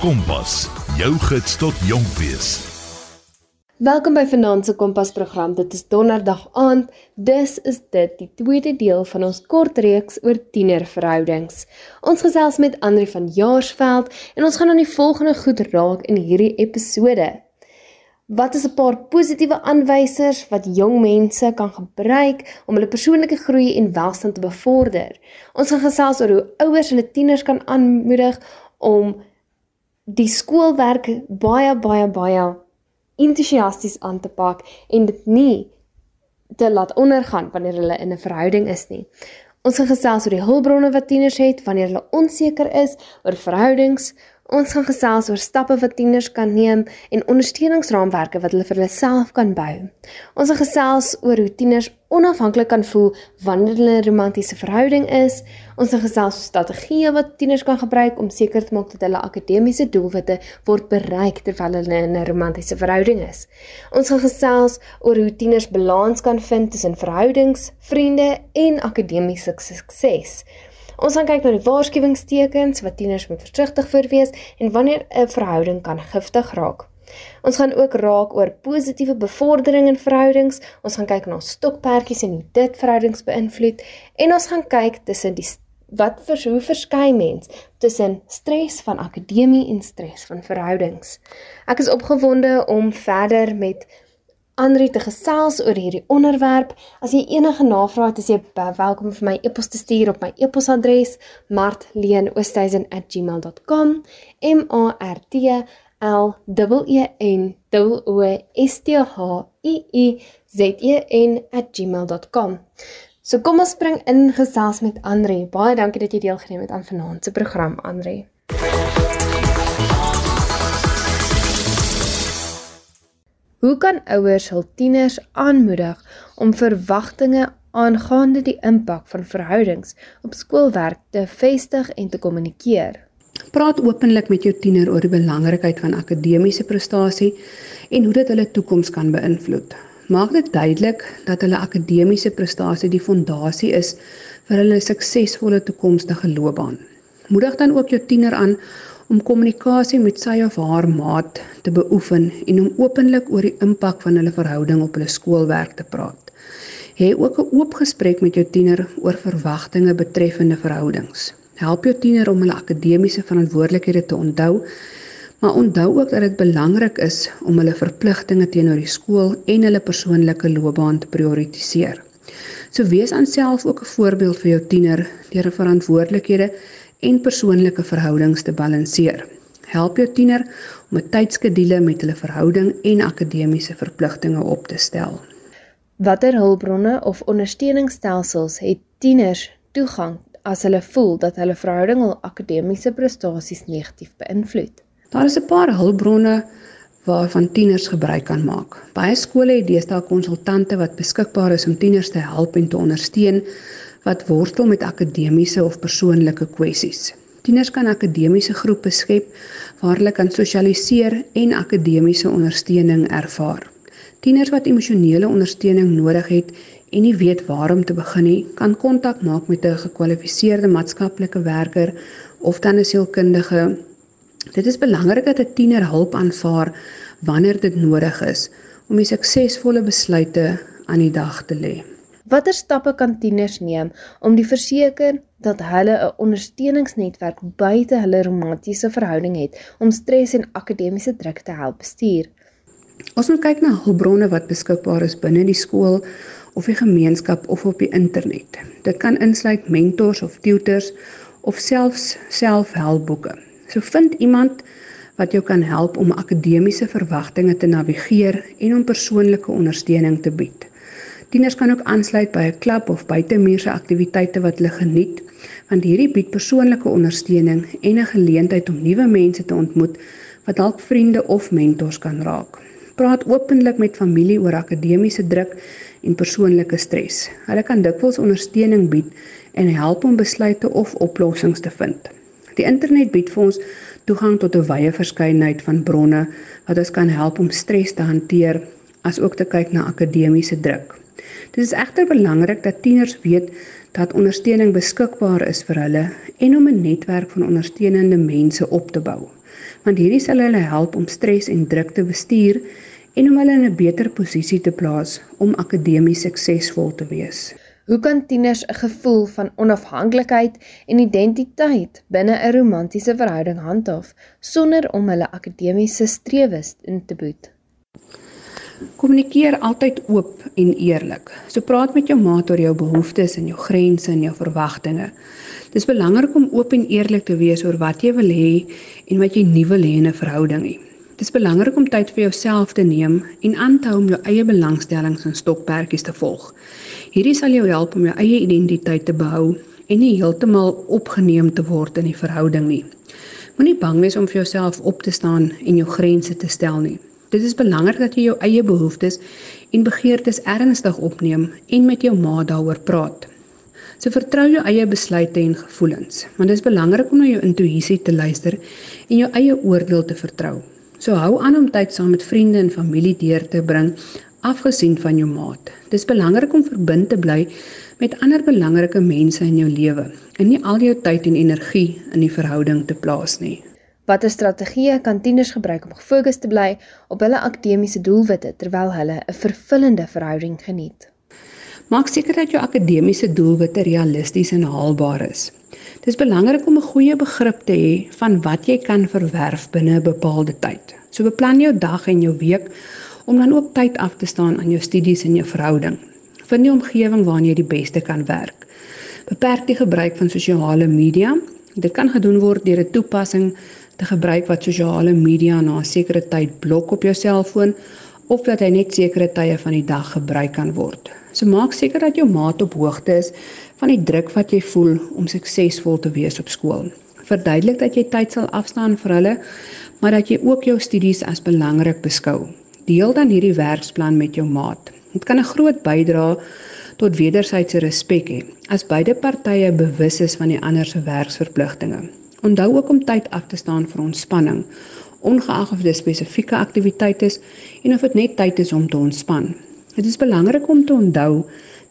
Kompas, jou gids tot jonk wees. Welkom by Vanaand se Kompas program. Dit is donderdag aand. Dis is dit die tweede deel van ons kort reeks oor tienerverhoudings. Ons gesels met Andri van Jaarsveld en ons gaan aan die volgende goed raak in hierdie episode. Wat is 'n paar positiewe aanwysers wat jong mense kan gebruik om hulle persoonlike groei en welstand te bevorder? Ons gaan gesels oor hoe ouers hulle tieners kan aanmoedig om die skoolwerk baie baie baie entoesiasties aan te pak en dit nie te laat ondergaan wanneer hulle in 'n verhouding is nie. Ons gaan gesels oor die hulpbronne wat tieners het wanneer hulle onseker is oor verhoudings, Ons gaan gesels oor stappe wat tieners kan neem en ondersteuningsraamwerke wat hulle vir hulle self kan bou. Ons gaan gesels oor hoe tieners onafhanklik kan voel wanneer hulle 'n romantiese verhouding is. Ons gaan gesels oor strategieë wat tieners kan gebruik om seker te maak dat hulle akademiese doelwitte word bereik terwyl hulle in 'n romantiese verhouding is. Ons gaan gesels oor hoe tieners balans kan vind tussen verhoudings, vriende en akademiese sukses. Ons gaan kyk na die waarskuwingstekens wat tieners moet versigtig voor wees en wanneer 'n verhouding kan giftig raak. Ons gaan ook raak oor positiewe bevordering in verhoudings. Ons gaan kyk na stokperdjies en hoe dit verhoudings beïnvloed en ons gaan kyk tussen die wat vir hoe verskei mens tussen stres van akademie en stres van verhoudings. Ek is opgewonde om verder met Andri te gesels oor hierdie onderwerp. As jy enige navrae het, is jy welkom vir my e-pos te stuur op my e-posadres martleenoosthuizen@gmail.com. M A R T L E N O S T H I I Z E N@gmail.com. So kom ons spring in gesels met Andri. Baie dankie dat jy deelgeneem het aan vanaand se program, Andri. Hoe kan ouers hul tieners aanmoedig om verwagtinge aangaande die impak van verhoudings op skoolwerk te vestig en te kommunikeer? Praat openlik met jou tiener oor die belangrikheid van akademiese prestasie en hoe dit hulle toekoms kan beïnvloed. Maak dit duidelik dat hulle akademiese prestasie die fondasie is vir hulle suksesvolle toekomstige loopbaan. Moedig dan ook jou tiener aan om kommunikasie met sy of haar maat te beoefen en om openlik oor die impak van hulle verhouding op hulle skoolwerk te praat. Hê ook 'n oop gesprek met jou tiener oor verwagtinge betreffende verhoudings. Help jou tiener om hulle akademiese verantwoordelikhede te onthou, maar onthou ook dat dit belangrik is om hulle verpligtinge teenoor die skool en hulle persoonlike loopbaan te prioritiseer. So wees aanself ook 'n voorbeeld vir jou tiener deur verantwoordelikhede en persoonlike verhoudings te balanseer. Help jou tiener om 'n tydskedule met hulle verhouding en akademiese verpligtinge op te stel. Watter hulpbronne of ondersteuningsstelsels het tieners toegang as hulle voel dat hulle verhouding hul akademiese prestasies negatief beïnvloed? Daar is 'n paar hulpbronne waarvan tieners gebruik kan maak. Baie skole het deesdae konsultante wat beskikbaar is om tieners te help en te ondersteun wat worstel met akademiese of persoonlike kwessies. Tieners kan akademiese groepe skep waar hulle kan sosialiseer en akademiese ondersteuning ervaar. Tieners wat emosionele ondersteuning nodig het en nie weet waar om te begin nie, kan kontak maak met 'n gekwalifiseerde maatskaplike werker of dan 'n sielkundige. Dit is belangrik dat 'n tiener hulp aanvaar wanneer dit nodig is om 'n suksesvolle besluite aan die dag te lê. Watter stappe kan tieners neem om die verseker dat hulle 'n ondersteuningsnetwerk buite hulle romantiese verhouding het om stres en akademiese druk te help bestuur? Ons moet kyk na hulpbronne wat beskikbaar is binne die skool of die gemeenskap of op die internet. Dit kan insluit mentors of tutors of selfs selfhelpboeke. So vind iemand wat jou kan help om akademiese verwagtinge te navigeer en om persoonlike ondersteuning te bied. Tieners kan ook aansluit by 'n klub of buitemuurse aktiwiteite wat hulle geniet, want hierdie bied persoonlike ondersteuning en 'n geleentheid om nuwe mense te ontmoet wat dalk vriende of mentors kan raak. Praat openlik met familie oor akademiese druk en persoonlike stres. Hulle kan dikwels ondersteuning bied en help om besluite of oplossings te vind. Die internet bied vir ons toegang tot 'n wye verskeidenheid van bronne wat ons kan help om stres te hanteer as ook te kyk na akademiese druk. Dit is egter belangrik dat tieners weet dat ondersteuning beskikbaar is vir hulle en om 'n netwerk van ondersteunende mense op te bou. want hierdie sal hulle help om stres en druk te bestuur en om hulle in 'n beter posisie te plaas om akademies suksesvol te wees. Hoe kan tieners 'n gevoel van onafhanklikheid en identiteit binne 'n romantiese verhouding handhaaf sonder om hulle akademiese strewes in te boet? Kommunikeer altyd oop en eerlik. So praat met jou maat oor jou behoeftes en jou grense en jou verwagtinge. Dis belangrik om oop en eerlik te wees oor wat jy wil hê en wat jy nie wil hê in 'n verhouding nie. Dis belangrik om tyd vir jouself te neem en aan te hou om jou eie belangstellings en stokperdjies te volg. Hierdie sal jou help om jou eie identiteit te behou en nie heeltemal opgeneem te word in die verhouding nie. Moenie bang wees om vir jouself op te staan en jou grense te stel nie. Dit is belangrik dat jy jou eie behoeftes en begeertes ernstig opneem en met jou ma daaroor praat. So vertrou jou eie besluite en gevoelens, want dit is belangrik om na jou intuïsie te luister en jou eie oordeel te vertrou. So hou aan om tyd saam met vriende en familie deur te bring, afgesien van jou maat. Dit is belangrik om verbind te bly met ander belangrike mense in jou lewe en nie al jou tyd en energie in die verhouding te plaas nie. Watter strategieë kan tieners gebruik om gefokus te bly op hulle akademiese doelwitte terwyl hulle 'n vervullende verhouding geniet? Maak seker dat jou akademiese doelwitte realisties en haalbaar is. Dit is belangrik om 'n goeie begrip te hê van wat jy kan verwerf binne 'n bepaalde tyd. So beplan jou dag en jou week om dan ook tyd af te staan aan jou studies en jou verhouding. Vind die omgewing waarin jy die beste kan werk. Beperk die gebruik van sosiale media. Dit kan gedoen word deur 'n toepassing te gebruik wat sosiale media na 'n sekere tyd blok op jou selfoon of dat hy net sekere tye van die dag gebruik kan word. So maak seker dat jou maat op hoogte is van die druk wat jy voel om suksesvol te wees op skool. Verduidelik dat jy tyd sal afstaan vir hulle, maar dat jy ook jou studies as belangrik beskou. Deel dan hierdie werksplan met jou maat. Dit kan 'n groot bydrae tot wederwysige respek hê as beide partye bewus is van die ander se werksverpligtinge. Onthou ook om tyd af te staan vir ontspanning, ongeag of dit spesifieke aktiwiteite is en of dit net tyd is om te ontspan. Dit is belangrik om te onthou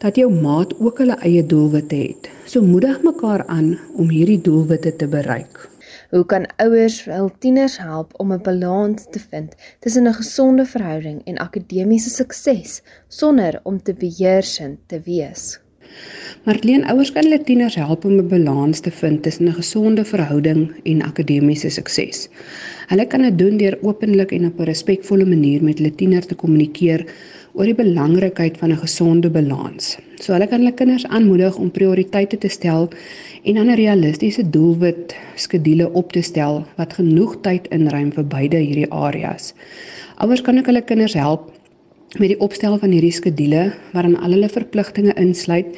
dat jou maat ook hulle eie doelwitte het. So moedig mekaar aan om hierdie doelwitte te bereik. Hoe kan ouers hul tieners help om 'n balans te vind tussen 'n gesonde verhouding en akademiese sukses sonder om te beheersend te wees? Marleen ouers kan hulle tieners help om 'n balans te vind tussen 'n gesonde verhouding en akademiese sukses. Hulle kan dit doen deur openlik en op 'n respekvolle manier met hulle tieners te kommunikeer oor die belangrikheid van 'n gesonde balans. So hulle kan hulle kinders aanmoedig om prioriteite te stel en dan 'n realistiese doelwit skedule op te stel wat genoeg tyd inruim vir beide hierdie areas. Ouers kan ook hulle kinders help met die opstel van hierdie skedule waarin al hulle verpligtinge insluit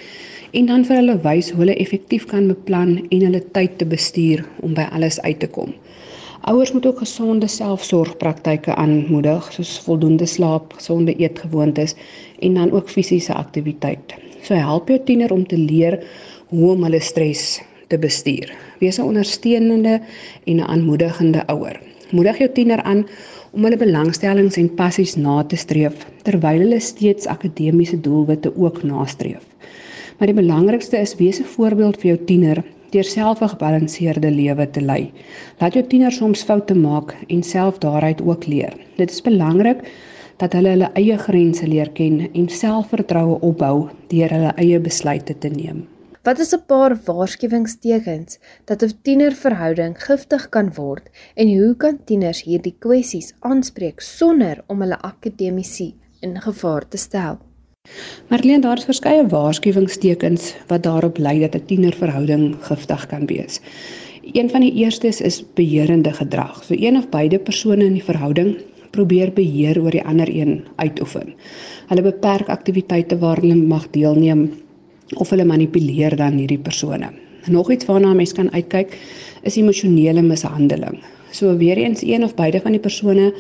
en dan vir hulle wys hoe hulle effektief kan beplan en hulle tyd te bestuur om by alles uit te kom. Ouers moet ook gesonde selfsorgpraktyke aanmoedig soos voldoende slaap, gesonde eetgewoontes en dan ook fisiese aktiwiteit. So help jou tiener om te leer hoe om hulle stres te bestuur. Wees 'n ondersteunende en 'n aanmoedigende ouer. Moedig jou tiener aan om hulle belangstellings en passies na te streef terwyl hulle steeds akademiese doelwitte ook nastreef. Maar die belangrikste is wees 'n voorbeeld vir jou tiener deur self 'n gebalanseerde lewe te lei. Laat jou tiener soms foute maak en self daaruit ook leer. Dit is belangrik dat hulle hulle eie grense leer ken en selfvertroue opbou deur hulle eie besluite te neem. Wat is 'n paar waarskuwingstekens dat 'n tienerverhouding giftig kan word en hoe kan tieners hierdie kwessies aanspreek sonder om hulle akademiese in gevaar te stel? Marlene, daar is verskeie waarskuwingstekens wat daarop lei dat 'n tienerverhouding giftig kan wees. Een van die eerstes is beheerende gedrag. So een of beide persone in die verhouding probeer beheer oor die ander een uitoefen. Hulle beperk aktiwiteite waar hulle mag deelneem of hulle manipuleer dan hierdie persone. Nog iets waarna mens kan uitkyk is emosionele mishandeling. So weer eens een of beide van die persone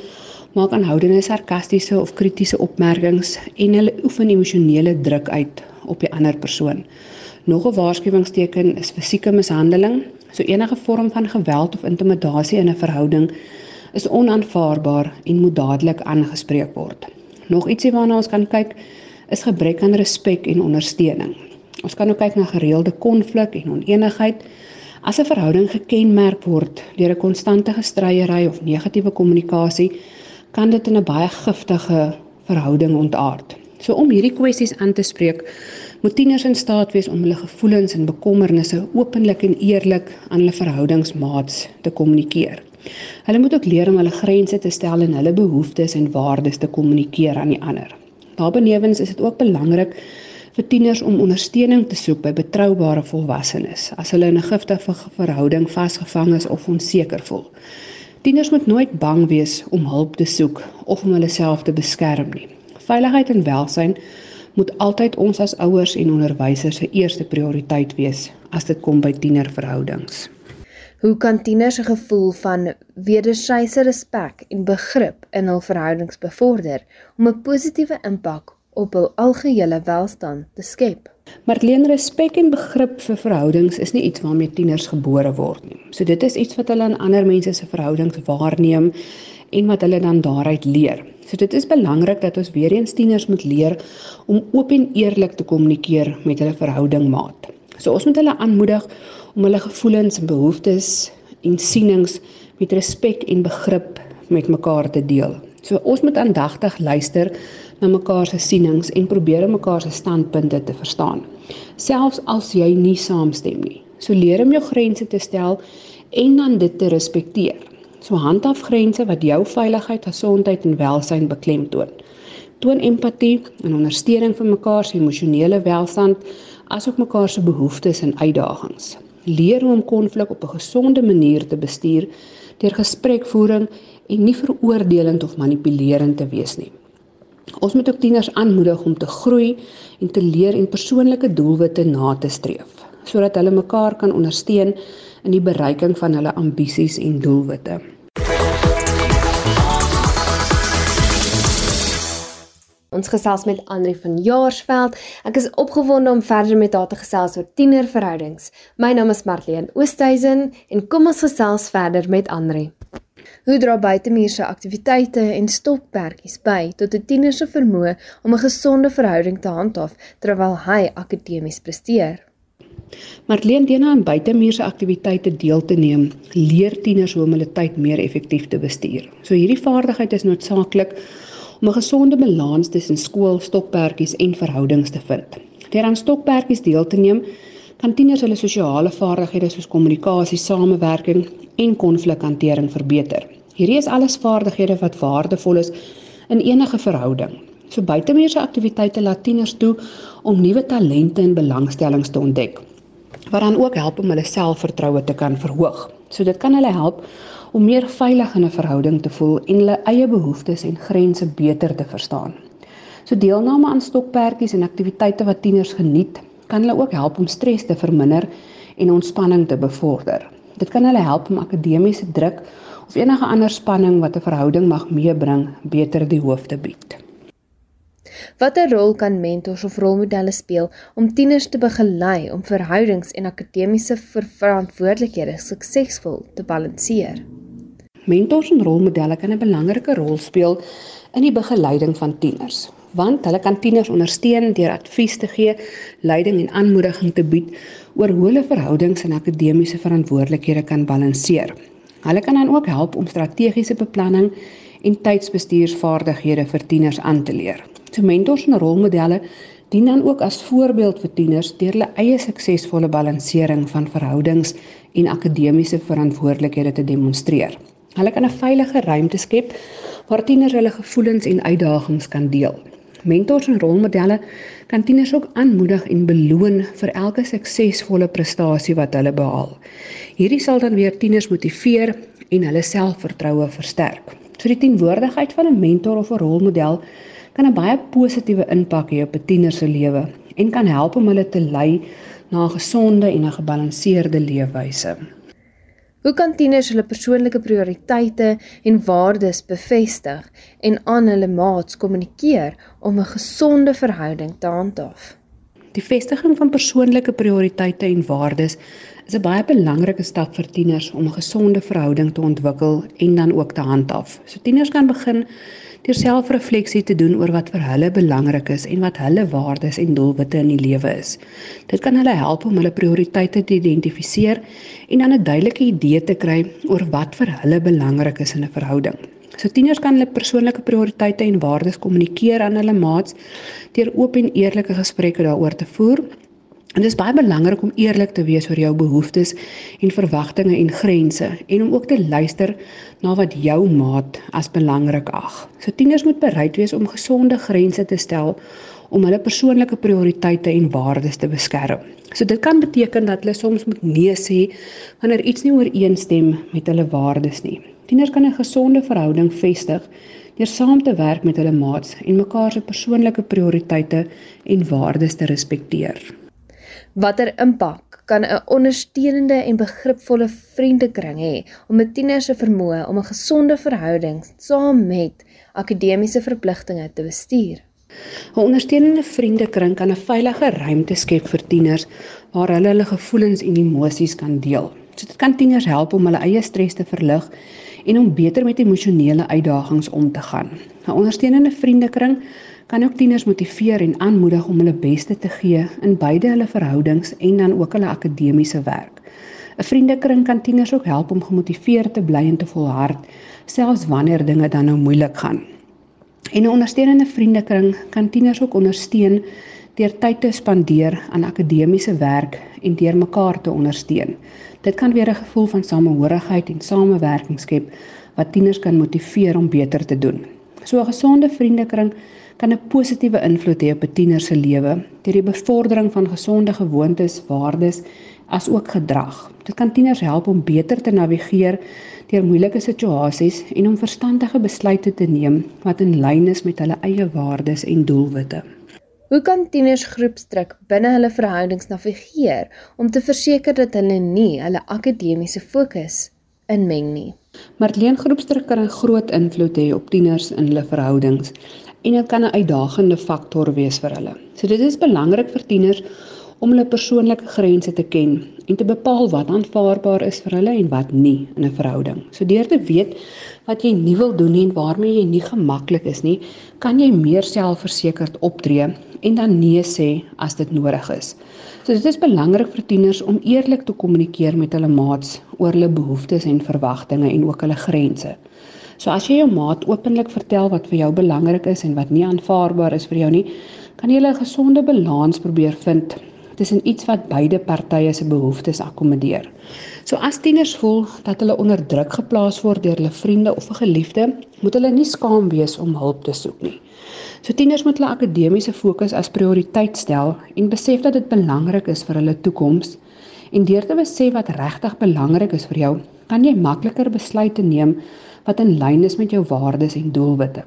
maak aanhoudende sarkastiese of kritiese opmerkings en hulle oefen emosionele druk uit op die ander persoon. Nog 'n waarskuwingsteken is fisieke mishandeling. So enige vorm van geweld of intimidasie in 'n verhouding is onaanvaarbaar en moet dadelik aangespreek word. Nog ietsie waarna ons kan kyk is gebrek aan respek en ondersteuning. Ons kan ook kyk na gereelde konflik en oneenigheid. As 'n verhouding gekenmerk word deur 'n konstante gestryery of negatiewe kommunikasie, kan dit in 'n baie giftige verhouding ontaard. So om hierdie kwessies aan te spreek, moet tieners in staat wees om hulle gevoelens en bekommernisse openlik en eerlik aan hulle verhoudingsmaats te kommunikeer. Hulle moet ook leer om hulle grense te stel en hulle behoeftes en waardes te kommunikeer aan die ander. Daarbenewens is dit ook belangrik vir tieners om ondersteuning te soek by betroubare volwassenes as hulle in 'n giftige verhouding vasgevang is of onseker voel. Tieners moet nooit bang wees om hulp te soek of om hulle self te beskerm nie. Veiligheid en welsyn moet altyd ons as ouers en onderwysers se eerste prioriteit wees as dit kom by tienerverhoudings. Hoe kan tieners 'n gevoel van wederwysige respek en begrip in hul verhoudings bevorder om 'n positiewe impak op hul algehele welstand te skep? Marleen, respek en begrip vir verhoudings is nie iets waarmee tieners gebore word nie. So dit is iets wat hulle in ander mense se verhoudings waarneem en wat hulle dan daaruit leer. So dit is belangrik dat ons weer eens tieners moet leer om oop en eerlik te kommunikeer met hulle verhoudingmaat. So ons moet hulle aanmoedig om hulle gevoelens en behoeftes en sienings met respek en begrip met mekaar te deel. So ons moet aandagtig luister na mekaar se sienings en probeer om mekaar se standpunte te verstaan. Selfs as jy nie saamstem nie. So leer om jou grense te stel en dan dit te respekteer. So handhaaf grense wat jou veiligheid, gesondheid en welsyn beklemtoon. Toon empatie en ondersteuning vir mekaar se emosionele welstand asook mekaar se behoeftes en uitdagings leer hoe om konflik op 'n gesonde manier te bestuur deur gesprekvoering en nie veroordelend of manipulerend te wees nie. Ons moet ook tieners aanmoedig om te groei en te leer en persoonlike doelwitte na te streef sodat hulle mekaar kan ondersteun in die bereiking van hulle ambisies en doelwitte. Ons gesels met Andri van Jaarsveld. Ek is opgewonde om verder met haar te gesels oor tienerverhoudings. My naam is Marlene Oosthuizen en kom ons gesels verder met Andri. Hoe dra buitemuurse aktiwiteite en stoppertjies by tot 'n tiener se vermoë om 'n gesonde verhouding te handhaaf terwyl hy akademies presteer? Marlene dien aan buitemuurse aktiwiteite deel te neem, leer tieners hoe om hulle tyd meer effektief te bestuur. So hierdie vaardigheid is noodsaaklik om 'n gesonde balans tussen skool, stokperdjies en verhoudings te vind. Deur aan stokperdjies deel te neem, kan tieners hulle sosiale vaardighede soos kommunikasie, samewerking en konflikhantering verbeter. Hierdie is alles vaardighede wat waardevol is in enige verhouding. So buitemuurse aktiwiteite laat tieners toe om nuwe talente en belangstellings te ontdek wat dan ook help om hulle selfvertroue te kan verhoog. So dit kan hulle help om meer veilig in 'n verhouding te voel en hulle eie behoeftes en grense beter te verstaan. So deelname aan stokperdjies en aktiwiteite wat tieners geniet, kan hulle ook help om stres te verminder en ontspanning te bevorder. Dit kan hulle help om akademiese druk of enige ander spanning wat 'n verhouding mag meebring, beter die hoof te bied. Watter rol kan mentors of rolmodelle speel om tieners te begelei om verhoudings en akademiese verantwoordelikhede suksesvol te balanseer? Mentors en rolmodelle kan 'n belangrike rol speel in die begeleiding van tieners, want hulle kan tieners ondersteun deur advies te gee, leiding en aanmoediging te bied oor hoe hulle verhoudings en akademiese verantwoordelikhede kan balanseer. Hulle kan dan ook help om strategiese beplanning en tydsbestuursvaardighede vir tieners aan te leer. So mentors en rolmodelle dien dan ook as voorbeeld vir tieners deur hulle eie suksesvolle balansering van verhoudings en akademiese verantwoordelikhede te demonstreer. Hulle kan 'n veilige ruimte skep waar tieners hulle gevoelens en uitdagings kan deel. Mentors en rolmodelle kan tieners ook aanmoedig en beloon vir elke suksesvolle prestasie wat hulle behaal. Hierdie sal dan weer tieners motiveer en hulle selfvertroue versterk. So die teenwoordigheid van 'n mentor of 'n rolmodel kan 'n baie positiewe impak hê op 'n tiener se lewe en kan help om hulle te lei na 'n gesonde en 'n gebalanseerde leefwyse. Hoe kan tieners hulle persoonlike prioriteite en waardes bevestig en aan hulle maats kommunikeer om 'n gesonde verhouding te handhaaf? Die vestiging van persoonlike prioriteite en waardes is 'n baie belangrike stap vir tieners om 'n gesonde verhouding te ontwikkel en dan ook te handhaaf. So tieners kan begin deur selfrefleksie te doen oor wat vir hulle belangrik is en wat hulle waardes en doelwitte in die lewe is. Dit kan hulle help om hulle prioriteite te identifiseer en dan 'n duidelike idee te kry oor wat vir hulle belangrik is in 'n verhouding. So tieners kan hulle persoonlike prioriteite en waardes kommunikeer aan hulle maats deur oop en eerlike gesprekke daaroor te voer En dit is baie belangrik om eerlik te wees oor jou behoeftes en verwagtinge en grense en om ook te luister na wat jou maat as belangrik ag. So tieners moet bereid wees om gesonde grense te stel om hulle persoonlike prioriteite en waardes te beskerm. So dit kan beteken dat hulle soms moet nee sê wanneer iets nie ooreenstem met hulle waardes nie. Tieners kan 'n gesonde verhouding vestig deur saam te werk met hulle maats en mekaar se persoonlike prioriteite en waardes te respekteer. Watter impak kan 'n ondersteunende en begripvolle vriendekring hê om 'n tiener se vermoë om 'n gesonde verhouding saam met akademiese verpligtinge te bestuur? 'n Ondersteunende vriendekring kan 'n veilige ruimte skep vir tieners waar hulle hulle gevoelens en emosies kan deel. So dit kan tieners help om hulle eie stres te verlig en om beter met emosionele uitdagings om te gaan. 'n Ondersteunende vriendekring kan ook tieners motiveer en aanmoedig om hulle beste te gee in beide hulle verhoudings en dan ook hulle akademiese werk. 'n Vriendekring kan tieners ook help om gemotiveerd te bly en te volhard selfs wanneer dinge dan nou moeilik gaan. En 'n ondersteunende vriendekring kan tieners ook ondersteun deur tyd te spandeer aan akademiese werk en deur mekaar te ondersteun. Dit kan weer 'n gevoel van samehorigheid en samewerking skep wat tieners kan motiveer om beter te doen. So 'n gesonde vriendekring kan 'n positiewe invloed hê op 'n tiener se lewe deur die bevordering van gesonde gewoontes, waardes as ook gedrag. Dit kan tieners help om beter te navigeer deur moeilike situasies en om verstandige besluite te neem wat in lyn is met hulle eie waardes en doelwitte. Hoe kan tieners groepsdruk binne hulle verhoudings navigeer om te verseker dat hulle nie hulle akademiese fokus inmeng nie? Marleen groepsdruk kan 'n groot invloed hê op tieners in hulle verhoudings en dit kan 'n uitdagende faktor wees vir hulle. So dit is belangrik vir tieners om hulle persoonlike grense te ken en te bepaal wat aanvaarbaar is vir hulle en wat nie in 'n verhouding. So deur te weet wat jy nie wil doen nie en waarmee jy nie gemaklik is nie, kan jy meer selfversekerd optree en dan nee sê as dit nodig is. So dit is belangrik vir tieners om eerlik te kommunikeer met hulle maats oor hulle behoeftes en verwagtinge en ook hulle grense. So as jy jou maat openlik vertel wat vir jou belangrik is en wat nie aanvaarbaar is vir jou nie, kan jy 'n gesonde balans probeer vind tussen iets wat beide partye se behoeftes akkommodeer. So as tieners voel dat hulle onder druk geplaas word deur hulle vriende of 'n geliefde, moet hulle nie skaam wees om hulp te soek nie. So tieners moet hulle akademiese fokus as prioriteit stel en besef dat dit belangrik is vir hulle toekoms. En deur te besef wat regtig belangrik is vir jou, kan jy makliker besluite neem wat in lyn is met jou waardes en doelwitte.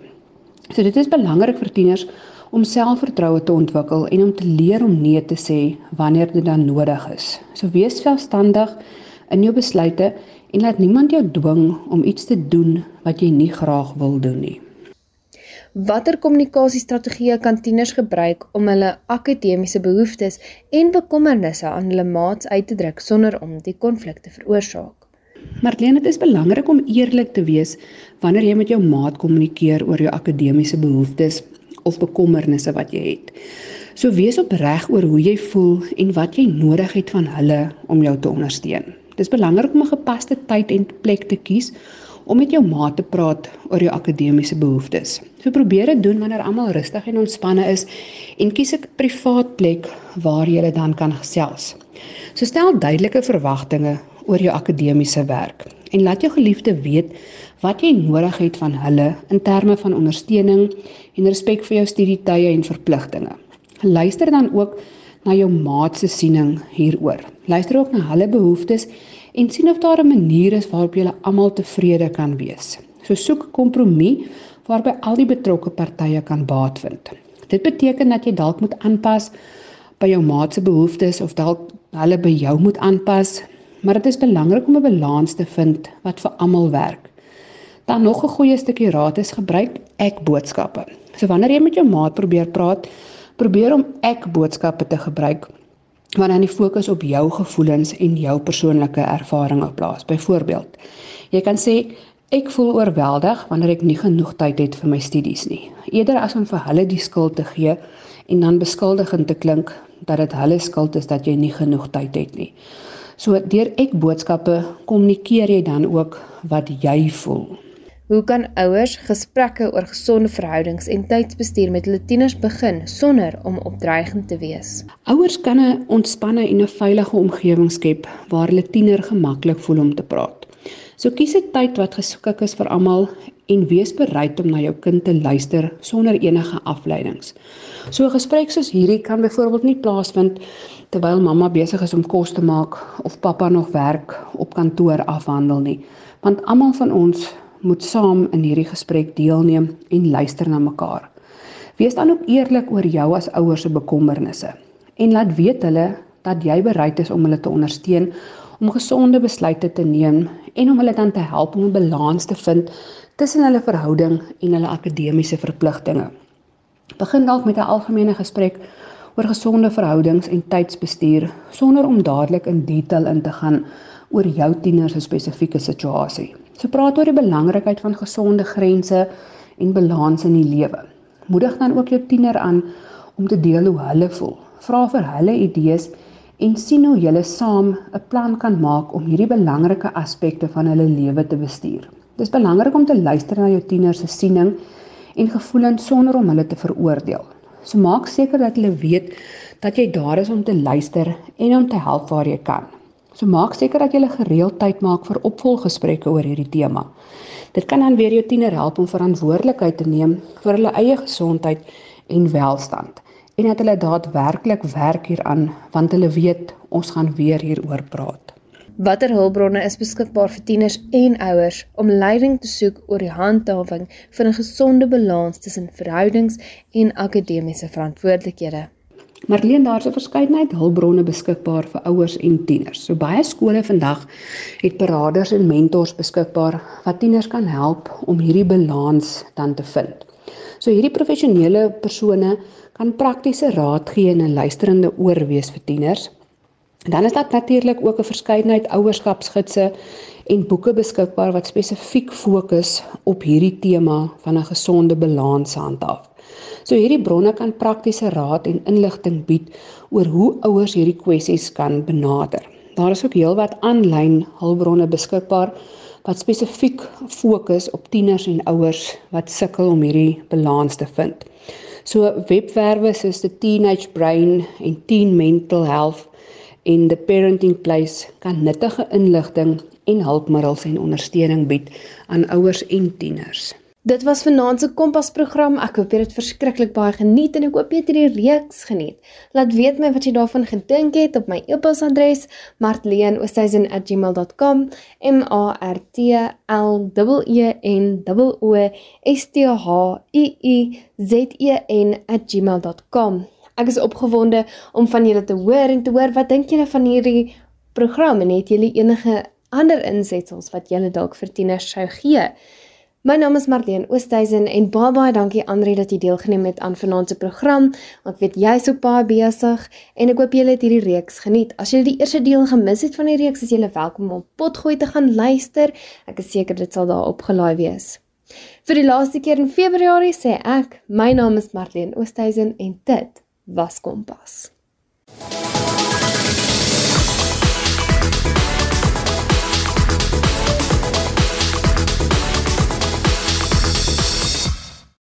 So dit is belangrik vir tieners om selfvertroue te ontwikkel en om te leer om nee te sê wanneer dit dan nodig is. So wees selfstandig in jou besluite en laat niemand jou dwing om iets te doen wat jy nie graag wil doen nie. Watter kommunikasiestrategieë kan tieners gebruik om hulle akademiese behoeftes en bekommernisse aan hulle maats uit te druk sonder om die konflik te veroorsaak? Marlene, dit is belangrik om eerlik te wees wanneer jy met jou maat kommunikeer oor jou akademiese behoeftes of bekommernisse wat jy het. So wees opreg oor hoe jy voel en wat jy nodig het van hulle om jou te ondersteun. Dit is belangrik om 'n gepaste tyd en plek te kies om met jou maat te praat oor jou akademiese behoeftes. So probeer dit doen wanneer almal rustig en ontspanne is en kies 'n privaat plek waar jy dan kan gesels. So stel duidelike verwagtinge oor jou akademiese werk en laat jou geliefde weet wat jy nodig het van hulle in terme van ondersteuning en respek vir jou studietye en verpligtinge. Luister dan ook na jou maat se siening hieroor. Luister ook na hulle behoeftes en sien of daar 'n manier is waarop julle almal tevrede kan wees. So soek 'n kompromie waarby al die betrokke partye kan baat vind. Dit beteken dat jy dalk moet aanpas by jou maat se behoeftes of dalk hulle by jou moet aanpas maar dit is belangrik om 'n balans te vind wat vir almal werk. Dan nog 'n goeie stukkie raad is gebruik ek boodskappe. So wanneer jy met jou maat probeer praat, probeer om ek boodskappe te gebruik waar dan die fokus op jou gevoelens en jou persoonlike ervarings plaas. Byvoorbeeld, jy kan sê ek voel oorweldig wanneer ek nie genoeg tyd het vir my studies nie. Eerder as om vir hulle die skuld te gee en dan beskuldigend te klink dat dit hulle skuld is dat jy nie genoeg tyd het nie. So deur ek boodskappe kommunikeer jy dan ook wat jy voel. Hoe kan ouers gesprekke oor gesonde verhoudings en tydsbestuur met hulle tieners begin sonder om opdreigend te wees? Ouers kan 'n ontspanne en 'n veilige omgewing skep waar hulle tiener gemaklik voel om te praat. So kies 'n tyd wat geskik is vir almal en wees bereid om na jou kind te luister sonder enige afleidings. So 'n gesprek soos hierdie kan byvoorbeeld nie plaasvind terwyl mamma besig is om kos te maak of pappa nog werk op kantoor afhandel nie, want almal van ons moet saam in hierdie gesprek deelneem en luister na mekaar. Wees dan ook eerlik oor jou as ouers se bekommernisse en laat weet hulle dat jy bereid is om hulle te ondersteun om gesonde besluite te neem en om hulle dan te help om 'n balans te vind tussen hulle verhouding en hulle akademiese verpligtinge. Begin dalk met 'n algemene gesprek oor gesonde verhoudings en tydsbestuur sonder om dadelik in detail in te gaan oor jou tiener se spesifieke situasie. So praat oor die belangrikheid van gesonde grense en balans in die lewe. Moedig dan ook jou tiener aan om te deel hoe hulle voel. Vra vir hulle idees en sien hoe julle saam 'n plan kan maak om hierdie belangrike aspekte van hulle lewe te bestuur. Dis belangrik om te luister na jou tiener se siening en gevoelens sonder om hulle te veroordeel. So maak seker dat hulle weet dat jy daar is om te luister en om te help waar jy kan. So maak seker dat jy gereeld tyd maak vir opvolggesprekke oor hierdie tema. Dit kan dan weer jou tiener help om verantwoordelikheid te neem vir hulle eie gesondheid en welstand en dat hulle daadwerklik werk hieraan want hulle weet ons gaan weer hieroor praat. Watter hulpbronne is beskikbaar vir tieners en ouers om leiding te soek oor die handhawing van 'n gesonde balans tussen verhoudings en akademiese verantwoordelikhede? Marleen daar's 'n verskeidenheid hulpbronne beskikbaar vir ouers en tieners. So baie skole vandag het beraders en mentors beskikbaar wat tieners kan help om hierdie balans dan te vind. So hierdie professionele persone kan praktiese raad gee en 'n luisterende oor wees vir tieners. Dan is daar natuurlik ook 'n verskeidenheid ouerskapsgidse en boeke beskikbaar wat spesifiek fokus op hierdie tema van 'n gesonde balans handhaaf. So hierdie bronne kan praktiese raad en inligting bied oor hoe ouers hierdie kwessies kan benader. Daar is ook heelwat aanlyn hulpbronne beskikbaar wat spesifiek fokus op tieners en ouers wat sukkel om hierdie balans te vind. So webwerwe soos the Teenage Brain en Teen Mental Health in the Parenting Place kan nuttige inligting en hulpmiddels en ondersteuning bied aan ouers en tieners. Dit was vanaand se Kompas program. Ek hoop jy het verskriklik baie geniet en ek hoop jy het hierdie reeks geniet. Laat weet my wat jy daarvan gedink het op my e-posadres martleen@gmail.com m a r t l e n o s t h i i z e n@gmail.com. Ek is opgewonde om van julle te hoor en te hoor wat dink julle van hierdie program en het julle enige ander insetsels wat julle dalk vir tieners sou gee? My naam is Marlene Oosthuizen en baie baie dankie Andre dat jy deelgeneem het aan vanaand se program. Ek weet jy's ook baie besig en ek hoop julle het hierdie reeks geniet. As jy die eerste deel gemis het van die reeks, is jy welkom om potgooi te gaan luister. Ek is seker dit sal daar opgelaai wees. Vir die laaste keer in Februarie sê ek, my naam is Marlene Oosthuizen en dit was Kompas.